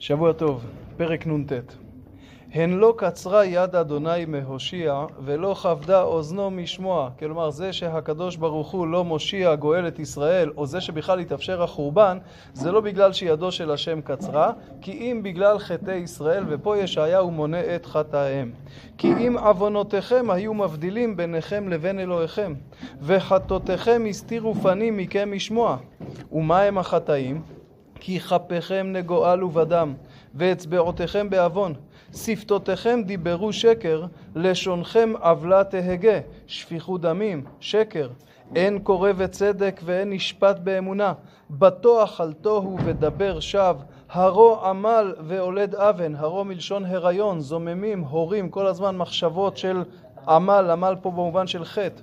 שבוע טוב, פרק נ"ט. הן לא קצרה יד אדוני מהושיע, ולא כבדה אוזנו משמוע. כלומר, זה שהקדוש ברוך הוא לא מושיע, גואל את ישראל, או זה שבכלל התאפשר החורבן, זה לא בגלל שידו של השם קצרה, כי אם בגלל חטאי ישראל, ופה ישעיהו מונה את חטאיהם. כי אם עוונותיכם היו מבדילים ביניכם לבין אלוהיכם, וחטאותיכם הסתירו פנים מכם משמוע. ומה הם החטאים? כי כפיכם נגואל ובדם, ואצבעותיכם בעוון. שפתותיכם דיברו שקר, לשונכם עוולה תהגה, שפיכות דמים, שקר. אין קורא וצדק ואין נשפט באמונה. בטוח על תוהו ודבר שווא. הרו עמל והולד אבן, הרו מלשון הריון, זוממים, הורים, כל הזמן מחשבות של עמל, עמל פה במובן של חטא.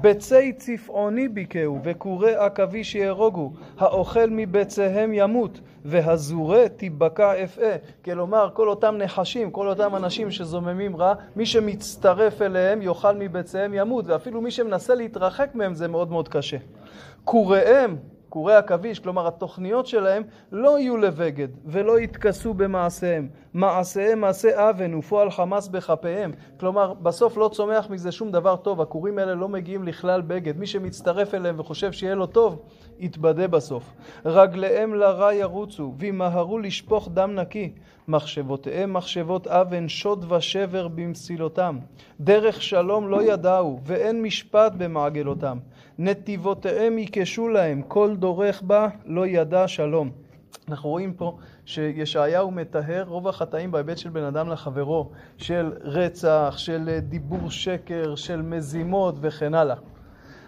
ביצי צפעוני ביכהו, וכורי עכביש יהרוגו, האוכל מביציהם ימות, והזורה תיבקע אפעה. כלומר, כל אותם נחשים, כל אותם אנשים שזוממים רע, מי שמצטרף אליהם יאכל מביציהם ימות, ואפילו מי שמנסה להתרחק מהם זה מאוד מאוד קשה. כוריהם קורי עכביש, כלומר התוכניות שלהם לא יהיו לבגד ולא יתכסו במעשיהם. מעשיהם מעשה אוון ופועל חמאס בכפיהם. כלומר בסוף לא צומח מזה שום דבר טוב, הכורים האלה לא מגיעים לכלל בגד. מי שמצטרף אליהם וחושב שיהיה לו טוב, יתבדה בסוף. רגליהם לרע ירוצו וימהרו לשפוך דם נקי. מחשבותיהם מחשבות אוון, שוד ושבר במסילותם. דרך שלום לא ידעו, ואין משפט במעגלותם. נתיבותיהם יקשו להם, כל דורך בה לא ידע שלום. אנחנו רואים פה שישעיהו מטהר רוב החטאים בהיבט של בן אדם לחברו, של רצח, של דיבור שקר, של מזימות וכן הלאה.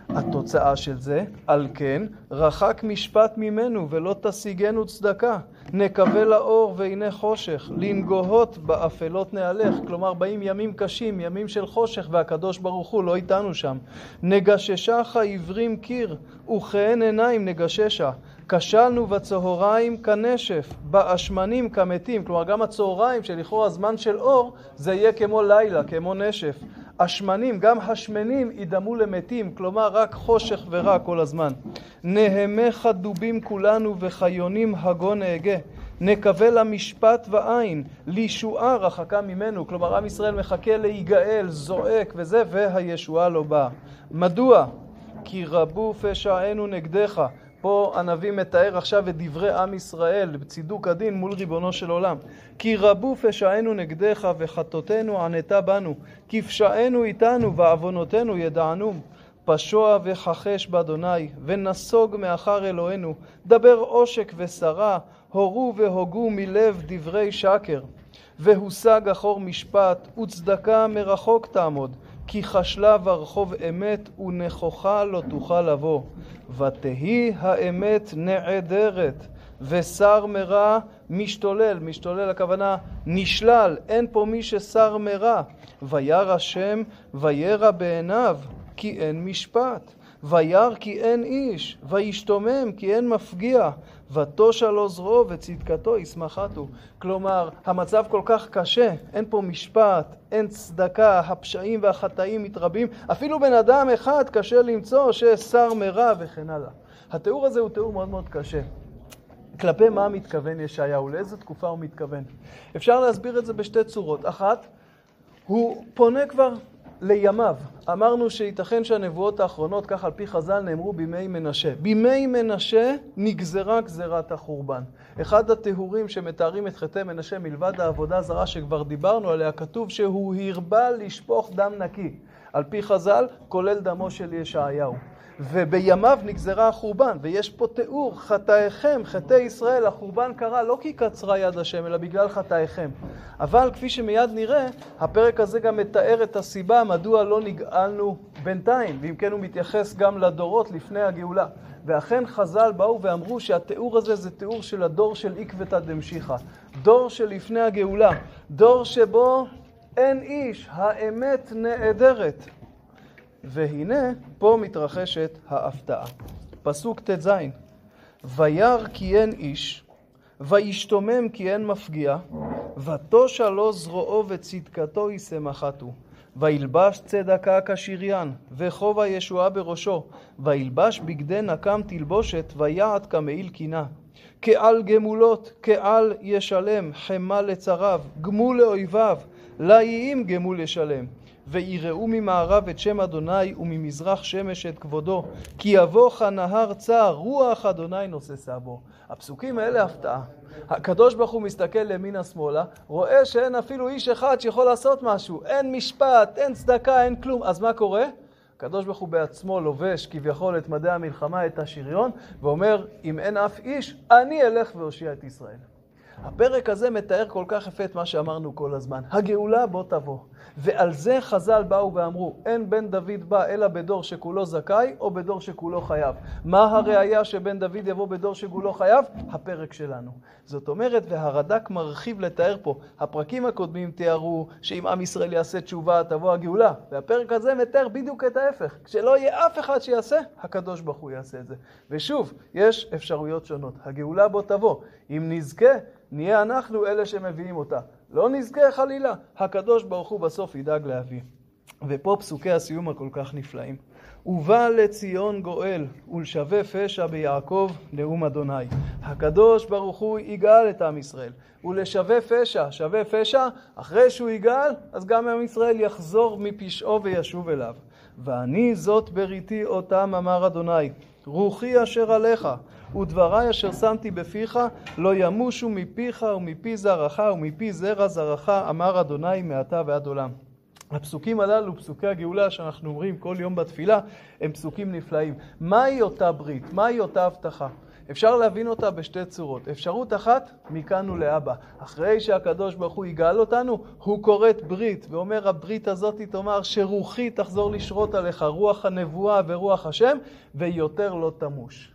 התוצאה של זה, על כן, רחק משפט ממנו ולא תשיגנו צדקה. נקווה לאור והנה חושך, לנגוהות באפלות נהלך. כלומר, באים ימים קשים, ימים של חושך, והקדוש ברוך הוא לא איתנו שם. נגששך עיוורים קיר, וכהן עיניים נגששה. כשלנו בצהריים כנשף, באשמנים כמתים. כלומר, גם הצהריים, שלכאורה זמן של אור, זה יהיה כמו לילה, כמו נשף. השמנים, גם השמנים ידמו למתים, כלומר רק חושך ורע כל הזמן. נהמך דובים כולנו וחיונים הגו נהגה. נקווה למשפט ועין, לישועה רחקה ממנו. כלומר, עם ישראל מחכה להיגאל, זועק וזה, והישועה לא באה. מדוע? כי רבו פשענו נגדך. פה הנביא מתאר עכשיו את דברי עם ישראל בצידוק הדין מול ריבונו של עולם. כי רבו פשענו נגדך וחטאותינו ענתה בנו, כי פשענו איתנו ועוונותינו ידענום. פשוע וכחש באדוני, ונסוג מאחר אלוהינו, דבר עושק ושרה, הורו והוגו מלב דברי שקר. והושג אחור משפט, וצדקה מרחוק תעמוד. כי חשלה ברחוב אמת ונכוחה לא תוכל לבוא. ותהי האמת נעדרת, ושר מרע משתולל. משתולל הכוונה נשלל, אין פה מי ששר מרע. וירא השם וירא בעיניו, כי אין משפט. וירא כי אין איש, וישתומם כי אין מפגיע, ותושע לו זרוע וצדקתו ישמחתו. כלומר, המצב כל כך קשה, אין פה משפט, אין צדקה, הפשעים והחטאים מתרבים, אפילו בן אדם אחד קשה למצוא ששר מרע וכן הלאה. התיאור הזה הוא תיאור מאוד מאוד קשה. כלפי מה מתכוון ישעיהו, לאיזה תקופה הוא מתכוון. אפשר להסביר את זה בשתי צורות. אחת, הוא פונה כבר לימיו. אמרנו שייתכן שהנבואות האחרונות, כך על פי חז"ל, נאמרו בימי מנשה. בימי מנשה נגזרה גזירת החורבן. אחד התיאורים שמתארים את חטאי מנשה מלבד העבודה הזרה שכבר דיברנו עליה, כתוב שהוא הרבה לשפוך דם נקי. על פי חז"ל, כולל דמו של ישעיהו. ובימיו נגזרה החורבן, ויש פה תיאור, חטאיכם, חטאי ישראל, החורבן קרה לא כי קצרה יד השם, אלא בגלל חטאיכם. אבל כפי שמיד נראה, הפרק הזה גם מתאר את הסיבה מדוע לא נגאלנו בינתיים, ואם כן הוא מתייחס גם לדורות לפני הגאולה. ואכן חז"ל באו ואמרו שהתיאור הזה זה תיאור של הדור של עקבתא דמשיחא, דור שלפני הגאולה, דור שבו אין איש, האמת נעדרת. והנה, פה מתרחשת ההפתעה. פסוק ט"ז: וירא כי אין איש, וישתומם כי אין מפגיע, ותושע לו זרועו וצדקתו ישמחתו. וילבש צדקה כשריין, וכובע ישועה בראשו, וילבש בגדי נקם תלבושת, ויעט כמעיל קינה. כעל גמולות, כעל ישלם, חמה לצריו, גמול לאויביו, לאיים גמול ישלם. ויראו ממערב את שם אדוני וממזרח שמש את כבודו כי יבוא כנהר צר רוח אדוני נוססה בו הפסוקים האלה הפתעה הקדוש ברוך הוא מסתכל ימינה שמאלה רואה שאין אפילו איש אחד שיכול לעשות משהו אין משפט, אין צדקה, אין כלום אז מה קורה? הקדוש ברוך הוא בעצמו לובש כביכול את מדי המלחמה, את השריון ואומר אם אין אף איש אני אלך ואושיע את ישראל הפרק הזה מתאר כל כך יפה את מה שאמרנו כל הזמן. הגאולה בוא תבוא. ועל זה חז"ל באו ואמרו, אין בן דוד בא אלא בדור שכולו זכאי או בדור שכולו חייב. מה הראייה שבן דוד יבוא בדור שכולו חייב? הפרק שלנו. זאת אומרת, והרד"ק מרחיב לתאר פה, הפרקים הקודמים תיארו שאם עם ישראל יעשה תשובה תבוא הגאולה, והפרק הזה מתאר בדיוק את ההפך. כשלא יהיה אף אחד שיעשה, הקדוש ברוך הוא יעשה את זה. ושוב, יש אפשרויות שונות. הגאולה בוא תבוא. אם נזכה, נהיה אנחנו אלה שמביאים אותה. לא נזכה חלילה, הקדוש ברוך הוא בסוף ידאג להביא. ופה פסוקי הסיום הכל כך נפלאים. ובא לציון גואל, ולשווה פשע ביעקב נאום אדוני. הקדוש ברוך הוא יגאל את עם ישראל. ולשווה פשע, שווה פשע, אחרי שהוא יגאל, אז גם עם ישראל יחזור מפשעו וישוב אליו. ואני זאת בריתי אותם, אמר אדוני, רוחי אשר עליך, ודברי אשר שמתי בפיך, לא ימושו מפיך ומפי זרעך ומפי זרע זרעך, אמר אדוני מעתה ועד עולם. הפסוקים הללו, פסוקי הגאולה שאנחנו אומרים כל יום בתפילה, הם פסוקים נפלאים. מהי אותה ברית? מהי אותה הבטחה? אפשר להבין אותה בשתי צורות. אפשרות אחת, מכאן ולהבא. אחרי שהקדוש ברוך הוא יגאל אותנו, הוא כורת ברית, ואומר הברית הזאת תאמר שרוחי תחזור לשרות עליך, רוח הנבואה ורוח השם, ויותר לא תמוש.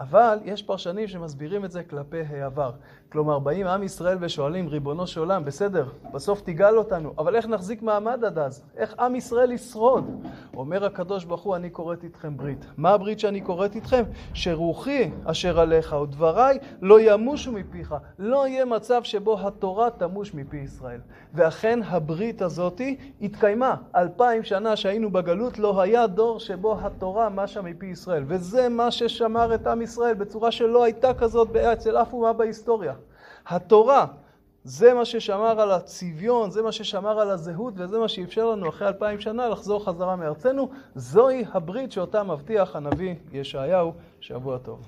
אבל יש פרשנים שמסבירים את זה כלפי העבר. כלומר, באים עם ישראל ושואלים, ריבונו של עולם, בסדר, בסוף תגאל אותנו, אבל איך נחזיק מעמד עד אז? איך עם ישראל ישרוד? אומר הקדוש ברוך הוא, אני כורת איתכם ברית. מה הברית שאני כורת איתכם? שרוחי אשר עליך ודבריי לא ימושו מפיך. לא יהיה מצב שבו התורה תמוש מפי ישראל. ואכן הברית הזאתי התקיימה. אלפיים שנה שהיינו בגלות, לא היה דור שבו התורה משה מפי ישראל. וזה מה ששמר את עם ישראל בצורה שלא הייתה כזאת אצל אף אומה בהיסטוריה. התורה, זה מה ששמר על הצביון, זה מה ששמר על הזהות וזה מה שאפשר לנו אחרי אלפיים שנה לחזור חזרה מארצנו. זוהי הברית שאותה מבטיח הנביא ישעיהו. שבוע טוב.